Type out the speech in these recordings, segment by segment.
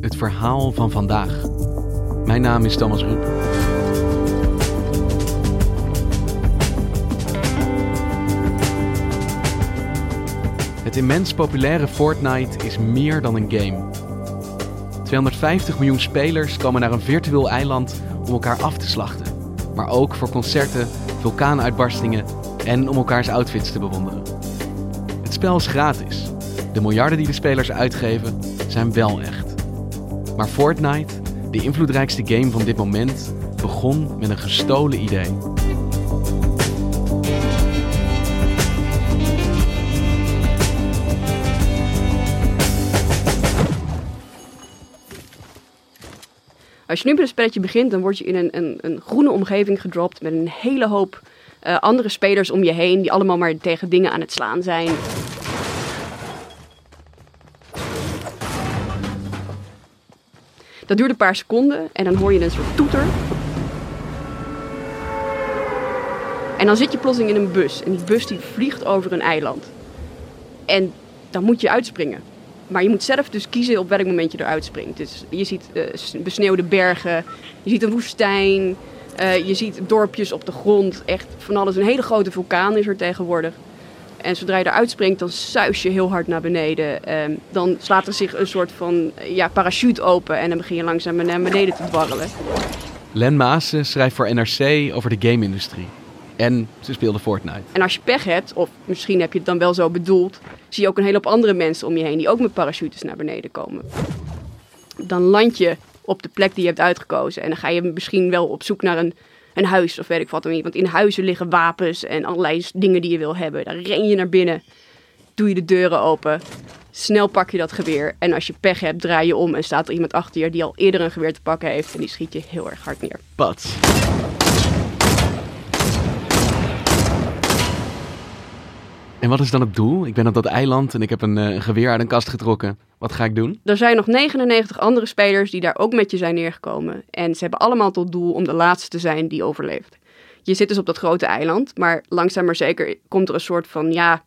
het verhaal van vandaag. Mijn naam is Thomas Rup. Het immens populaire Fortnite is meer dan een game. 250 miljoen spelers komen naar een virtueel eiland om elkaar af te slachten. Maar ook voor concerten, vulkaanuitbarstingen en om elkaars outfits te bewonderen. Het spel is gratis. De miljarden die de spelers uitgeven zijn wel echt. Maar Fortnite, de invloedrijkste game van dit moment, begon met een gestolen idee. Als je nu met een spelletje begint, dan word je in een, een, een groene omgeving gedropt met een hele hoop uh, andere spelers om je heen die allemaal maar tegen dingen aan het slaan zijn. Dat duurt een paar seconden en dan hoor je een soort toeter. En dan zit je plotseling in een bus en die bus die vliegt over een eiland. En dan moet je uitspringen. Maar je moet zelf dus kiezen op welk moment je eruit springt. Dus je ziet uh, besneeuwde bergen, je ziet een woestijn, uh, je ziet dorpjes op de grond. Echt van alles. Een hele grote vulkaan is er tegenwoordig. En zodra je eruit springt, dan suis je heel hard naar beneden. Um, dan slaat er zich een soort van ja, parachute open en dan begin je langzaam naar beneden te dwarrelen. Len Maassen schrijft voor NRC over de game-industrie. En ze speelde Fortnite. En als je pech hebt, of misschien heb je het dan wel zo bedoeld, zie je ook een hele hoop andere mensen om je heen die ook met parachutes naar beneden komen. Dan land je op de plek die je hebt uitgekozen en dan ga je misschien wel op zoek naar een, een huis of weet ik wat. Want in huizen liggen wapens en allerlei dingen die je wil hebben. Daar ren je naar binnen, doe je de deuren open, snel pak je dat geweer. En als je pech hebt, draai je om en staat er iemand achter je die al eerder een geweer te pakken heeft en die schiet je heel erg hard neer. Pats. En wat is dan het doel? Ik ben op dat eiland en ik heb een, uh, een, geweer uit een kast getrokken. Wat ga ik doen? Er zijn nog 99 andere spelers die daar ook met je zijn neergekomen. En ze hebben allemaal tot doel om de laatste te zijn die overleeft. Je zit dus op dat grote eiland, maar langzaam maar zeker komt er een soort van, ja,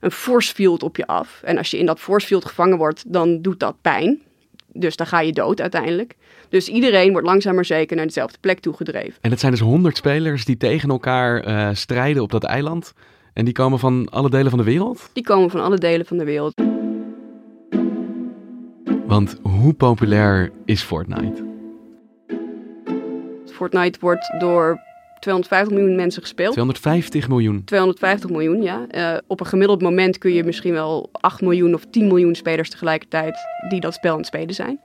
een force field op je af. En als je in dat force field gevangen wordt, dan doet dat pijn. Dus dan ga je dood uiteindelijk. Dus iedereen wordt langzaam maar zeker naar dezelfde plek toe gedreven. En het zijn dus 100 spelers die tegen elkaar uh, strijden op dat eiland. En die komen van alle delen van de wereld? Die komen van alle delen van de wereld. Want hoe populair is Fortnite? Fortnite wordt door 250 miljoen mensen gespeeld. 250 miljoen? 250 miljoen, ja. Uh, op een gemiddeld moment kun je misschien wel 8 miljoen of 10 miljoen spelers tegelijkertijd die dat spel aan het spelen zijn.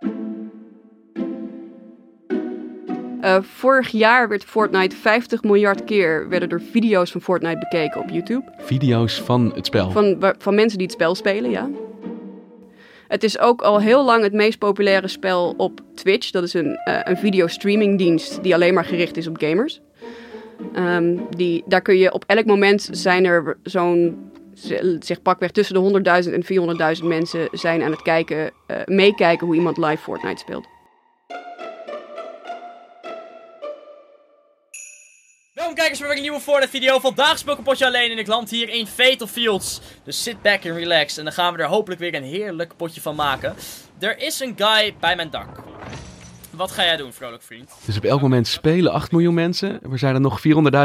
Uh, vorig jaar werd Fortnite 50 miljard keer werden er video's van Fortnite bekeken op YouTube. Video's van het spel? Van, van mensen die het spel spelen, ja. Het is ook al heel lang het meest populaire spel op Twitch. Dat is een, uh, een videostreamingdienst die alleen maar gericht is op gamers. Um, die, daar kun je op elk moment zijn er zo'n zeg pakweg tussen de 100.000 en 400.000 mensen zijn aan het kijken, uh, meekijken hoe iemand live Fortnite speelt. Welkom kijkers bij een nieuwe Fortnite video. Vandaag speel ik een potje alleen en ik land hier in Fatal Fields. Dus sit back en relax en dan gaan we er hopelijk weer een heerlijk potje van maken. Er is een guy bij mijn dak. Wat ga jij doen, vrolijk vriend? Dus op elk moment spelen 8 miljoen mensen. Er zijn er nog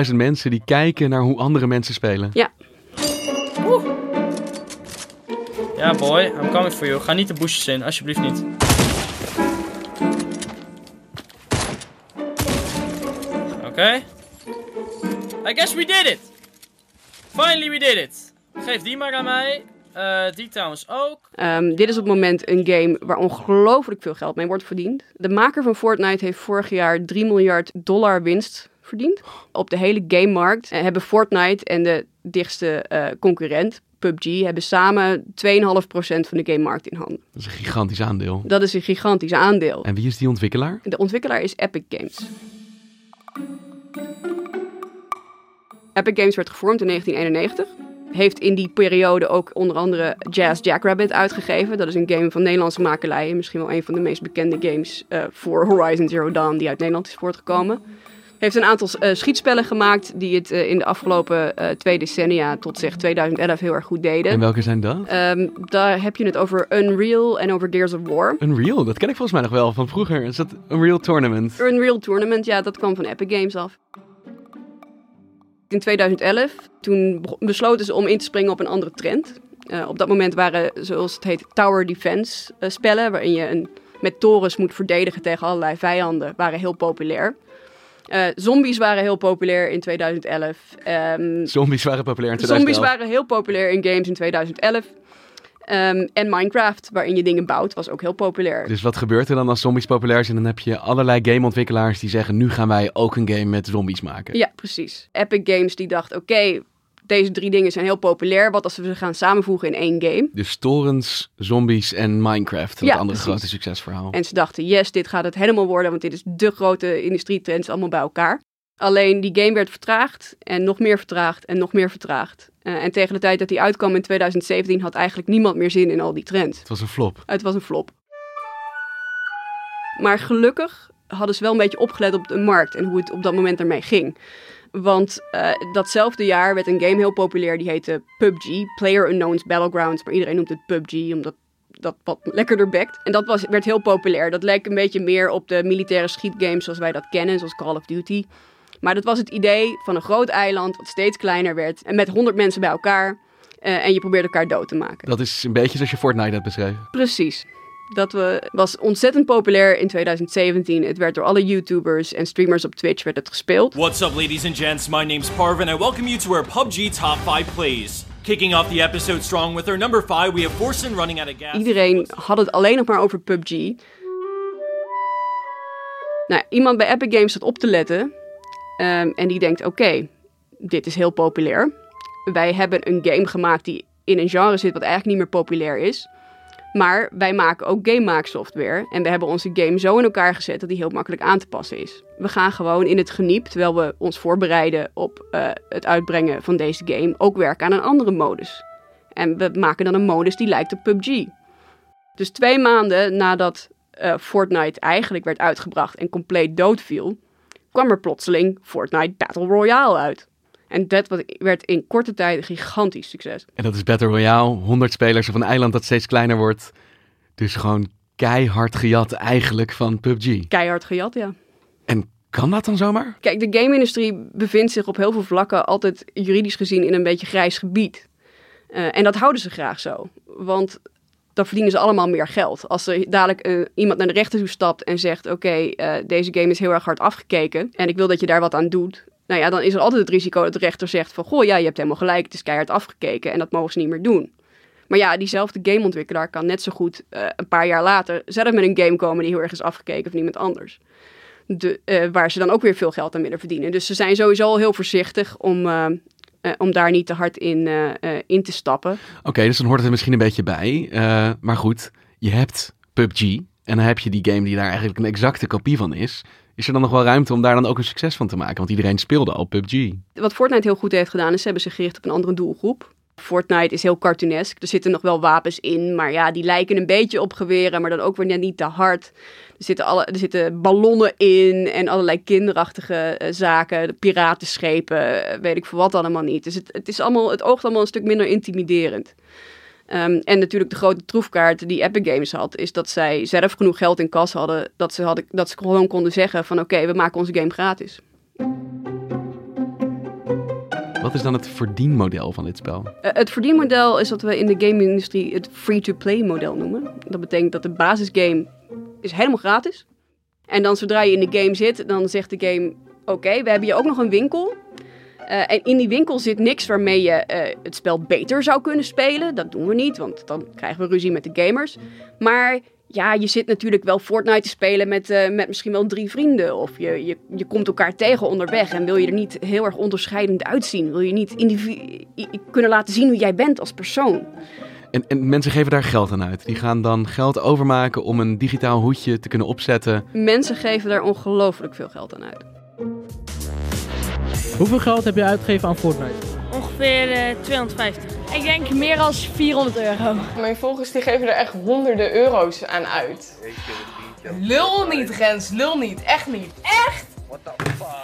400.000 mensen die kijken naar hoe andere mensen spelen. Ja. Oeh. Ja boy, I'm coming for you. Ga niet de bushes in, alsjeblieft niet. Oké. Okay. I guess we did it! Finally, we did it. Geef die maar aan mij. Uh, die trouwens ook. Um, dit is op het moment een game waar ongelooflijk veel geld mee wordt verdiend. De maker van Fortnite heeft vorig jaar 3 miljard dollar winst verdiend. Op de hele gamemarkt uh, hebben Fortnite en de dichtste uh, concurrent, PUBG, hebben samen 2,5% van de gamemarkt in handen. Dat is een gigantisch aandeel. Dat is een gigantisch aandeel. En wie is die ontwikkelaar? De ontwikkelaar is Epic Games. Epic Games werd gevormd in 1991 heeft in die periode ook onder andere Jazz Jackrabbit uitgegeven. Dat is een game van Nederlandse makelij. Misschien wel een van de meest bekende games uh, voor Horizon Zero Dawn die uit Nederland is voortgekomen. Heeft een aantal uh, schietsspellen gemaakt die het uh, in de afgelopen twee decennia tot zeg 2011 heel erg goed deden. En welke zijn dat? Um, daar heb je het over Unreal en over Gears of War. Unreal, dat ken ik volgens mij nog wel van vroeger. Is dat Unreal Tournament? Unreal Tournament, ja, dat kwam van Epic Games af in 2011. Toen besloten ze om in te springen op een andere trend. Uh, op dat moment waren, zoals het heet, tower defense uh, spellen, waarin je een, met torens moet verdedigen tegen allerlei vijanden, waren heel populair. Uh, zombies waren heel populair in 2011. Um, ehm, zombies waren populair in 2011. Zombies waren heel populair in games in 2011. Um, en Minecraft, waarin je dingen bouwt, was ook heel populair. Dus wat gebeurt er dan als zombies populair zijn? Dan heb je allerlei gameontwikkelaars die zeggen: nu gaan wij ook een game met zombies maken. Ja, precies. Epic Games die dacht: oké, deze drie dingen zijn heel populair. Wat als we ze gaan samenvoegen in één game? Dus torens, zombies en Minecraft. Dat ja, andere grote succesverhaal. En ze dachten: yes, dit gaat het helemaal worden, want dit is de grote industrietrends allemaal bij elkaar. Alleen die game werd vertraagd en nog meer vertraagd en nog meer vertraagd. Uh, en tegen de tijd dat die uitkwam in 2017 had eigenlijk niemand meer zin in al die trends. Het was een flop. Het was een flop. Maar gelukkig hadden ze wel een beetje opgelet op de markt en hoe het op dat moment ermee ging. Want uh, datzelfde jaar werd een game heel populair, die heette PUBG, Player Unknown's Battlegrounds. Maar iedereen noemt het PUBG, omdat dat wat lekkerder bekt. En dat was, werd heel populair. Dat leek een beetje meer op de militaire schietgames zoals wij dat kennen, zoals Call of Duty. Maar dat was het idee van een groot eiland wat steeds kleiner werd. En met honderd mensen bij elkaar. Uh, en je probeert elkaar dood te maken. Dat is een beetje zoals je Fortnite hebt beschreven. Precies. Dat we, was ontzettend populair in 2017. Het werd door alle YouTubers en streamers op Twitch werd het gespeeld. What's up ladies and gents, my name's Parvin and I welcome you to our PUBG Top 5 Plays. Kicking off the episode strong with our number 5, we have Forsen running out of gas. Iedereen had het alleen nog maar over PUBG. Nou, iemand bij Epic Games zat op te letten Um, en die denkt: oké, dit is heel populair. Wij hebben een game gemaakt die in een genre zit wat eigenlijk niet meer populair is. Maar wij maken ook game software. En we hebben onze game zo in elkaar gezet dat die heel makkelijk aan te passen is. We gaan gewoon in het geniep, terwijl we ons voorbereiden op uh, het uitbrengen van deze game, ook werken aan een andere modus. En we maken dan een modus die lijkt op PUBG. Dus twee maanden nadat uh, Fortnite eigenlijk werd uitgebracht en compleet doodviel, kwam er plotseling Fortnite Battle Royale uit. En dat werd in korte tijd een gigantisch succes. En dat is Battle Royale, 100 spelers op een eiland dat steeds kleiner wordt. Dus gewoon keihard gejat eigenlijk van PUBG. Keihard gejat, ja. En kan dat dan zomaar? Kijk, de game-industrie bevindt zich op heel veel vlakken altijd juridisch gezien in een beetje grijs gebied. Uh, en dat houden ze graag zo. Want dan verdienen ze allemaal meer geld. Als er dadelijk uh, iemand naar de rechter toe stapt en zegt: Oké, uh, deze game is heel erg hard afgekeken en ik wil dat je daar wat aan doet. Nou ja, dan is er altijd het risico dat de rechter zegt: van goh, ja, je hebt helemaal gelijk, het is keihard afgekeken en dat mogen ze niet meer doen. Maar ja, diezelfde gameontwikkelaar kan net zo goed uh, een paar jaar later zelf met een game komen die heel erg is afgekeken van iemand anders. De, waar ze dan ook weer veel geld aan willen verdienen. Dus ze zijn sowieso al heel voorzichtig om uh, om daar niet te hard in, uh, in te stappen. Oké, dus dan hoort het er misschien een beetje bij. maar goed, je hebt PUBG en dan heb je die game die daar eigenlijk een exacte kopie van is. Is er dan nog wel ruimte om daar dan ook een succes van te maken? Want iedereen speelde al PUBG. Wat Fortnite heel goed heeft gedaan, is ze hebben zich gericht op een andere doelgroep. Fortnite is heel cartoonesk. Er zitten nog wel wapens in, maar ja, die lijken een beetje op geweren, maar dan ook weer net niet te hard. Er zitten, alle, er zitten ballonnen in en allerlei kinderachtige uh, zaken, piratenschepen, eh, weet ik voor wat allemaal niet. Dus het, het, is allemaal, het oogt allemaal een stuk minder intimiderend. Um, en natuurlijk de grote troefkaart die Epic Games had, is dat zij zelf genoeg geld in kas hadden, dat ze, hadden, dat ze gewoon konden zeggen van oké, we maken onze game gratis. Wat is dan het verdienmodel van dit spel? Uh, het verdienmodel is wat we in de game-industrie het free-to-play model noemen. Dat betekent dat de basisgame is helemaal gratis. En dan zodra je in de game zit, dan zegt de game... Oké, we hebben hier ook nog een winkel. Eh, en in die winkel zit niks waarmee je eh, het spel beter zou kunnen spelen. Dat doen we niet, want dan krijgen we ruzie met de gamers. Maar ja, je zit natuurlijk wel Fortnite te spelen met, eh, met misschien wel drie vrienden. Of je, je, je komt elkaar tegen onderweg en wil je er niet heel erg onderscheidend uitzien. Wil je niet kunnen laten zien hoe jij bent als persoon. En, en mensen geven daar geld aan uit. Die gaan dan geld overmaken om een digitaal hoedje te kunnen opzetten. Mensen geven daar ongelooflijk veel geld aan uit. Hoeveel geld heb je uitgegeven aan Fortnite? Ongeveer eh, 250. Ik denk meer dan 400 euro. Mijn volgers die geven er echt honderden euro's aan uit. Lul niet, Rens, lul niet. Echt niet. Echt?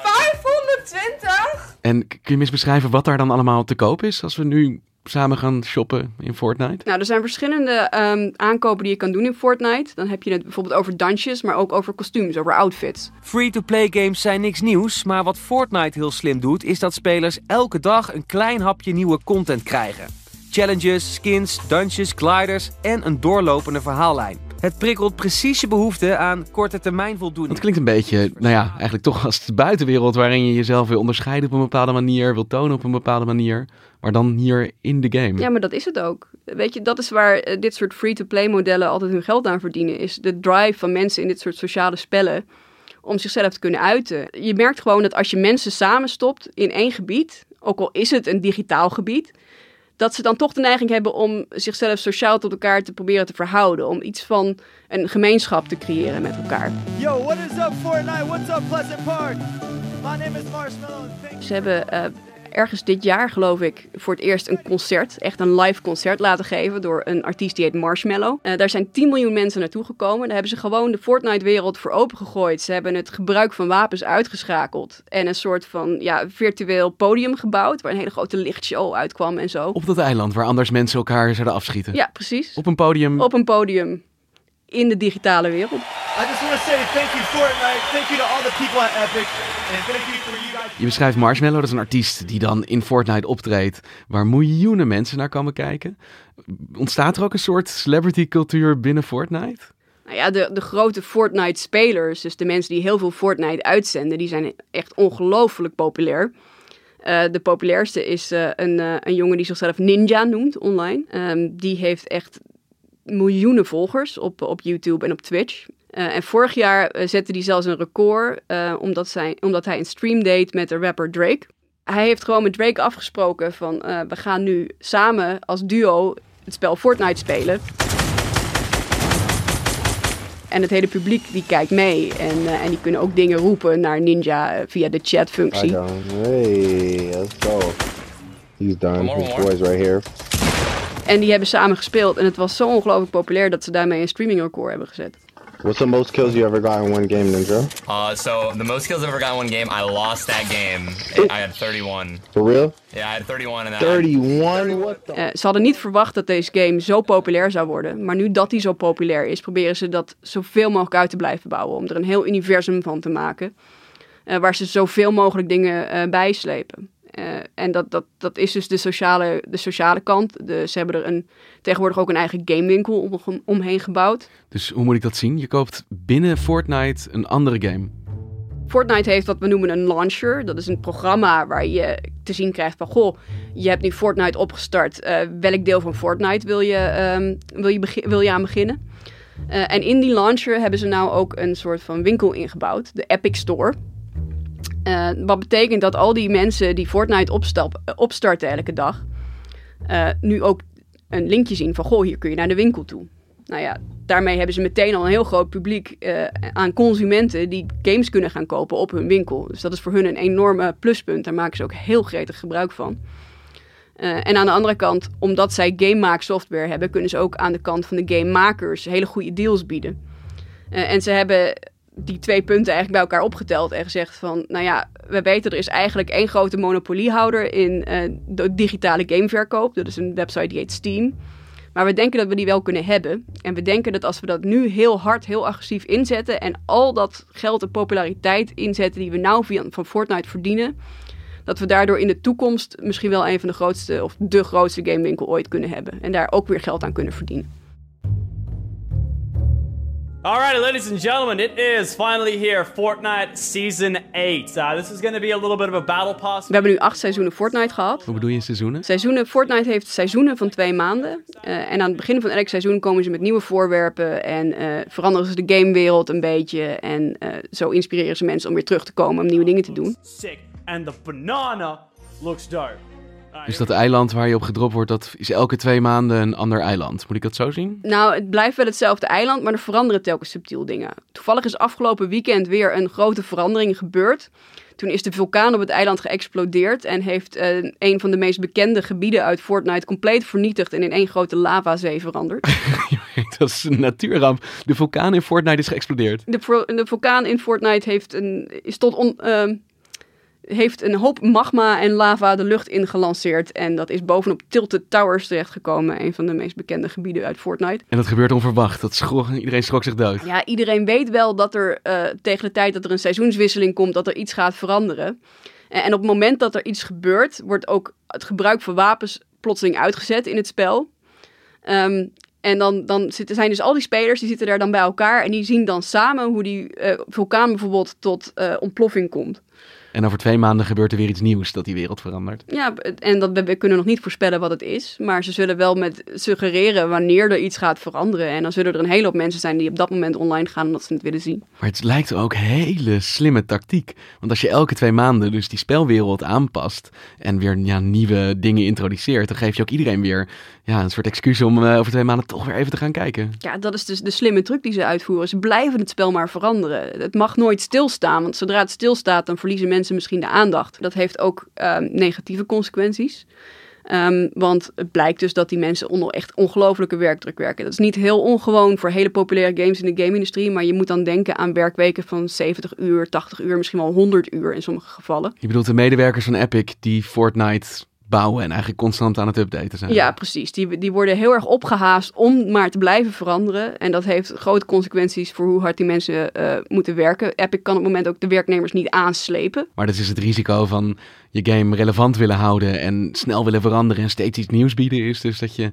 520? En kun je eens beschrijven wat daar dan allemaal te koop is als we nu samen gaan shoppen in Fortnite? Nou, er zijn verschillende ehm, aankopen die je kan doen in Fortnite. Dan heb je het bijvoorbeeld over dansjes, maar ook over kostuums, over outfits. Free-to-play games zijn niks nieuws, maar wat Fortnite heel slim doet, is dat spelers elke dag een klein hapje nieuwe content krijgen. Challenges, skins, dungeons, gliders en een doorlopende verhaallijn. Het prikkelt precies je behoefte aan korte termijn voldoening. Het klinkt een beetje, nou ja, eigenlijk toch als de buitenwereld waarin je jezelf wil onderscheiden op een bepaalde manier, wil tonen op een bepaalde manier, maar dan hier in de game. Ja, maar dat is het ook. Weet je, dat is waar eh, dit soort free-to-play modellen altijd hun geld aan verdienen. Is de drive van mensen in dit soort sociale spellen om zichzelf te kunnen uiten. Je merkt gewoon dat als je mensen samenstopt in één gebied, ook al is het een digitaal gebied, dat ze dan toch de neiging hebben om zichzelf sociaal tot elkaar te proberen te verhouden. Om iets van een gemeenschap te creëren met elkaar. Yo, what is up Fortnite? What's up Pleasant Park? My name is Marshmallow. Ze hebben eh, ergens dit jaar, geloof ik, voor het eerst een concert, echt een live concert laten geven door een artiest die heet Marshmallow. Eh, daar zijn 10 miljoen mensen naartoe gekomen. Daar hebben ze gewoon de Fortnite-wereld voor opengegooid. Ze hebben het gebruik van wapens uitgeschakeld en een soort van ja, virtueel podium gebouwd waar een hele grote lichtshow uitkwam en zo. Op dat eiland waar anders mensen elkaar zouden afschieten. Ja, precies. Op een podium. Op een podium in de digitale wereld. I just want to say thank you Fortnite. Thank you to all the people at Epic. And thank you for you guys. Je beschrijft Marshmallow, dat is een artiest die dan in Fortnite optreedt, waar miljoenen mensen naar komen kijken. Ontstaat er ook een soort celebrity cultuur binnen Fortnite? Nou ja, de, de grote Fortnite-spelers, dus de mensen die heel veel Fortnite uitzenden, die zijn echt ongelooflijk populair. Eh, de populairste is eh, een, eh, een jongen die zichzelf Ninja noemt online. Ehm, die heeft echt miljoenen volgers op, op YouTube en op Twitch. Eh, en vorig jaar eh, zette hij zelfs een record eh, omdat, zij, omdat hij een stream deed met de rapper Drake. Hij heeft gewoon met Drake afgesproken van eh, we gaan nu samen als duo het spel Fortnite spelen. En het hele publiek die kijkt mee. En, eh, en die kunnen ook dingen roepen naar Ninja via de chatfunctie. Hey, let's go. He's done. His boy's right here. En die hebben samen gespeeld. En het was zo ongelooflijk populair dat ze daarmee een streaming record hebben gezet. What's the most kills you ever got in one game, Ninja? Uh, so the most kills I've ever got in one game, I lost that game. I had 31. For real? Yeah, I had 31 and then 31? What the? Eh, ze hadden niet verwacht dat deze game zo populair zou worden. Maar nu dat die zo populair is, proberen ze dat zoveel mogelijk uit te blijven bouwen. Om er een heel universum van te maken. eh, waar ze zoveel mogelijk dingen eh bijslepen. Eh, en dat, dat, dat is dus de sociale, de sociale kant. De, ze hebben er een, tegenwoordig ook een eigen gamewinkel om, omheen gebouwd. Dus hoe moet ik dat zien? Je koopt binnen Fortnite een andere game. Fortnite heeft wat we noemen een launcher. Dat is een programma waar je te zien krijgt van... Goh, je hebt nu Fortnite opgestart. Eh, welk deel van Fortnite wil je, ehm, wil je, wil je aan beginnen? Eh, en in die launcher hebben ze nou ook een soort van winkel ingebouwd. De Epic Store. Eh, wat betekent dat al die mensen die Fortnite eh, opstarten elke dag... eh, nu ook een linkje zien van... Goh, hier kun je naar de winkel toe. Nou ja, daarmee hebben ze meteen al een heel groot publiek aan consumenten die games kunnen gaan kopen op hun winkel. Dus dat is voor hun een enorme pluspunt. Daar maken ze ook heel gretig gebruik van. En aan de andere kant, omdat zij gamemaaksoftware hebben, kunnen ze ook aan de kant van de gamemakers hele goede deals bieden. En ze hebben die twee punten eigenlijk bij elkaar opgeteld en gezegd van, nou ja, we weten er is eigenlijk één grote monopoliehouder in eh, de digitale gameverkoop. Dat is een website die heet Steam. Maar we denken dat we die wel kunnen hebben. En we denken dat als we dat nu heel hard, heel agressief inzetten en al dat geld en populariteit inzetten die we nou via, van Fortnite verdienen, dat we daardoor in de toekomst misschien wel een van de grootste of de grootste gamewinkel ooit kunnen hebben. En daar ook weer geld aan kunnen verdienen. Alrighty, ladies and gentlemen, it is finally here. Fortnite Season 8. Uh, this is going to be a little bit of a battle pass. We hebben nu acht seizoenen Fortnite gehad. Hoe bedoel je seizoenen? Seizoenen, Fortnite heeft seizoenen van twee maanden. Uh, en aan het begin van elk seizoen komen ze met nieuwe voorwerpen en uh, veranderen ze de gamewereld een beetje. En uh, zo inspireren ze mensen om weer terug te komen om nieuwe dingen te doen. Sick. And the banana looks dope. Dus dat eiland waar je op gedropt wordt, dat is elke twee maanden een ander eiland. Moet ik dat zo zien? Nou, het blijft wel hetzelfde eiland, maar er veranderen telkens subtiel dingen. Toevallig is afgelopen weekend weer een grote verandering gebeurd. Toen is de vulkaan op het eiland geëxplodeerd en heeft uh, een van de meest bekende gebieden uit Fortnite compleet vernietigd en in één grote lavazee veranderd. dat is een natuurramp. De vulkaan in Fortnite is geëxplodeerd. De, de vulkaan in Fortnite heeft een, is tot on, uh, heeft een hoop magma en lava de lucht ingelanceerd. En dat is bovenop Tilted Towers terechtgekomen. Een van de meest bekende gebieden uit Fortnite. En dat gebeurt onverwacht. Dat schrok, iedereen schrok zich dood. Ja, iedereen weet wel dat er uh, tegen de tijd dat er een seizoenswisseling komt, dat er iets gaat veranderen. En, en op het moment dat er iets gebeurt, wordt ook het gebruik van wapens plotseling uitgezet in het spel. Um, en dan, dan zitten, zijn dus al die spelers, die zitten daar dan bij elkaar. En die zien dan samen hoe die uh, vulkaan bijvoorbeeld tot uh, ontploffing komt. En over twee maanden gebeurt er weer iets nieuws dat die wereld verandert. Ja, en dat, we kunnen nog niet voorspellen wat het is. Maar ze zullen wel met suggereren wanneer er iets gaat veranderen. En dan zullen er een hele hoop mensen zijn die op dat moment online gaan omdat ze het willen zien. Maar het lijkt ook hele slimme tactiek. Want als je elke twee maanden dus die spelwereld aanpast en weer ja, nieuwe dingen introduceert, dan geef je ook iedereen weer ja, een soort excuus om uh, over twee maanden toch weer even te gaan kijken. Ja, dat is dus de slimme truc die ze uitvoeren. Ze blijven het spel maar veranderen. Het mag nooit stilstaan, want zodra het stilstaat, dan verliezen mensen misschien de aandacht. Dat heeft ook uh, negatieve consequenties. Um, want het blijkt dus dat die mensen onder echt ongelofelijke werkdruk werken. Dat is niet heel ongewoon voor hele populaire games in de game-industrie. Maar je moet dan denken aan werkweken van 70 uur, 80 uur, misschien wel 100 uur in sommige gevallen. Je bedoelt de medewerkers van Epic die Fortnite bouwen en eigenlijk constant aan het updaten zijn. Ja, precies. Die, die worden heel erg opgehaast om maar te blijven veranderen. En dat heeft grote consequenties voor hoe hard die mensen uh, moeten werken. Epic kan op het moment ook de werknemers niet aanslepen. Maar dat is het risico van je game relevant willen houden en snel willen veranderen en steeds iets nieuws bieden. Is dus dat je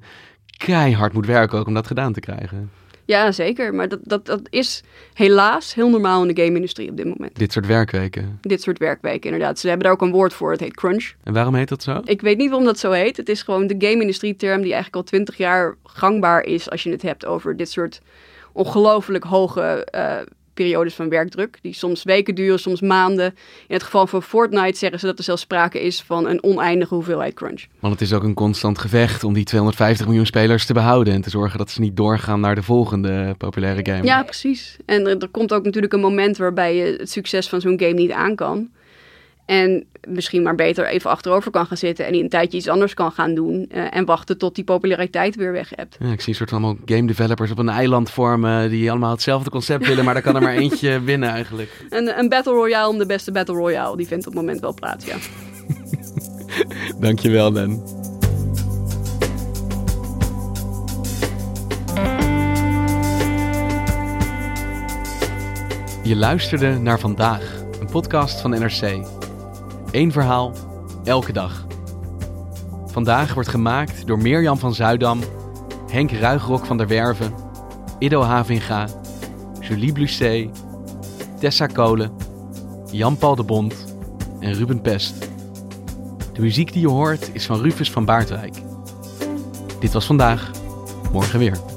keihard moet werken ook om dat gedaan te krijgen. Ja, zeker. Maar dat, dat, dat is helaas heel normaal in de game-industrie op dit moment. Dit soort werkweken? Dit soort werkweken, inderdaad. Ze hebben daar ook een woord voor. Het heet crunch. En waarom heet dat zo? Ik weet niet waarom dat zo heet. Het is gewoon de game-industrie-term die eigenlijk al twintig jaar gangbaar is... als je het hebt over dit soort ongelooflijk hoge uh, periodes van werkdruk. Die soms weken duren, soms maanden. In het geval van Fortnite zeggen ze dat er zelfs sprake is van een oneindige hoeveelheid crunch. Want het is ook een constant gevecht om die 250 miljoen spelers te behouden. En te zorgen dat ze niet doorgaan naar de volgende populaire game. Ja, precies. En er, er komt ook natuurlijk een moment waarbij je het succes van zo'n game niet aan kan. En misschien maar beter even achterover kan gaan zitten en een tijdje iets anders kan gaan doen. Uh, en wachten tot die populariteit weer weg hebt. Ja, ik zie een soort van allemaal game developers op een eiland vormen die allemaal hetzelfde concept willen, maar daar kan er maar eentje winnen eigenlijk. Een, een Battle Royale om de beste Battle Royale, die vindt op het moment wel plaats, ja. Dankjewel, Dan. Je luisterde naar vandaag, een podcast van NRC. Eén verhaal, elke dag. Vandaag wordt gemaakt door Mirjam van Zuidam, Henk Ruigrok van der Werven, Ido Havinga, Julie Blusset, Tessa Kolen, Jan-Paul de Bond en Ruben Pest. De muziek die je hoort is van Rufus van Baardwijk. Dit was vandaag, morgen weer.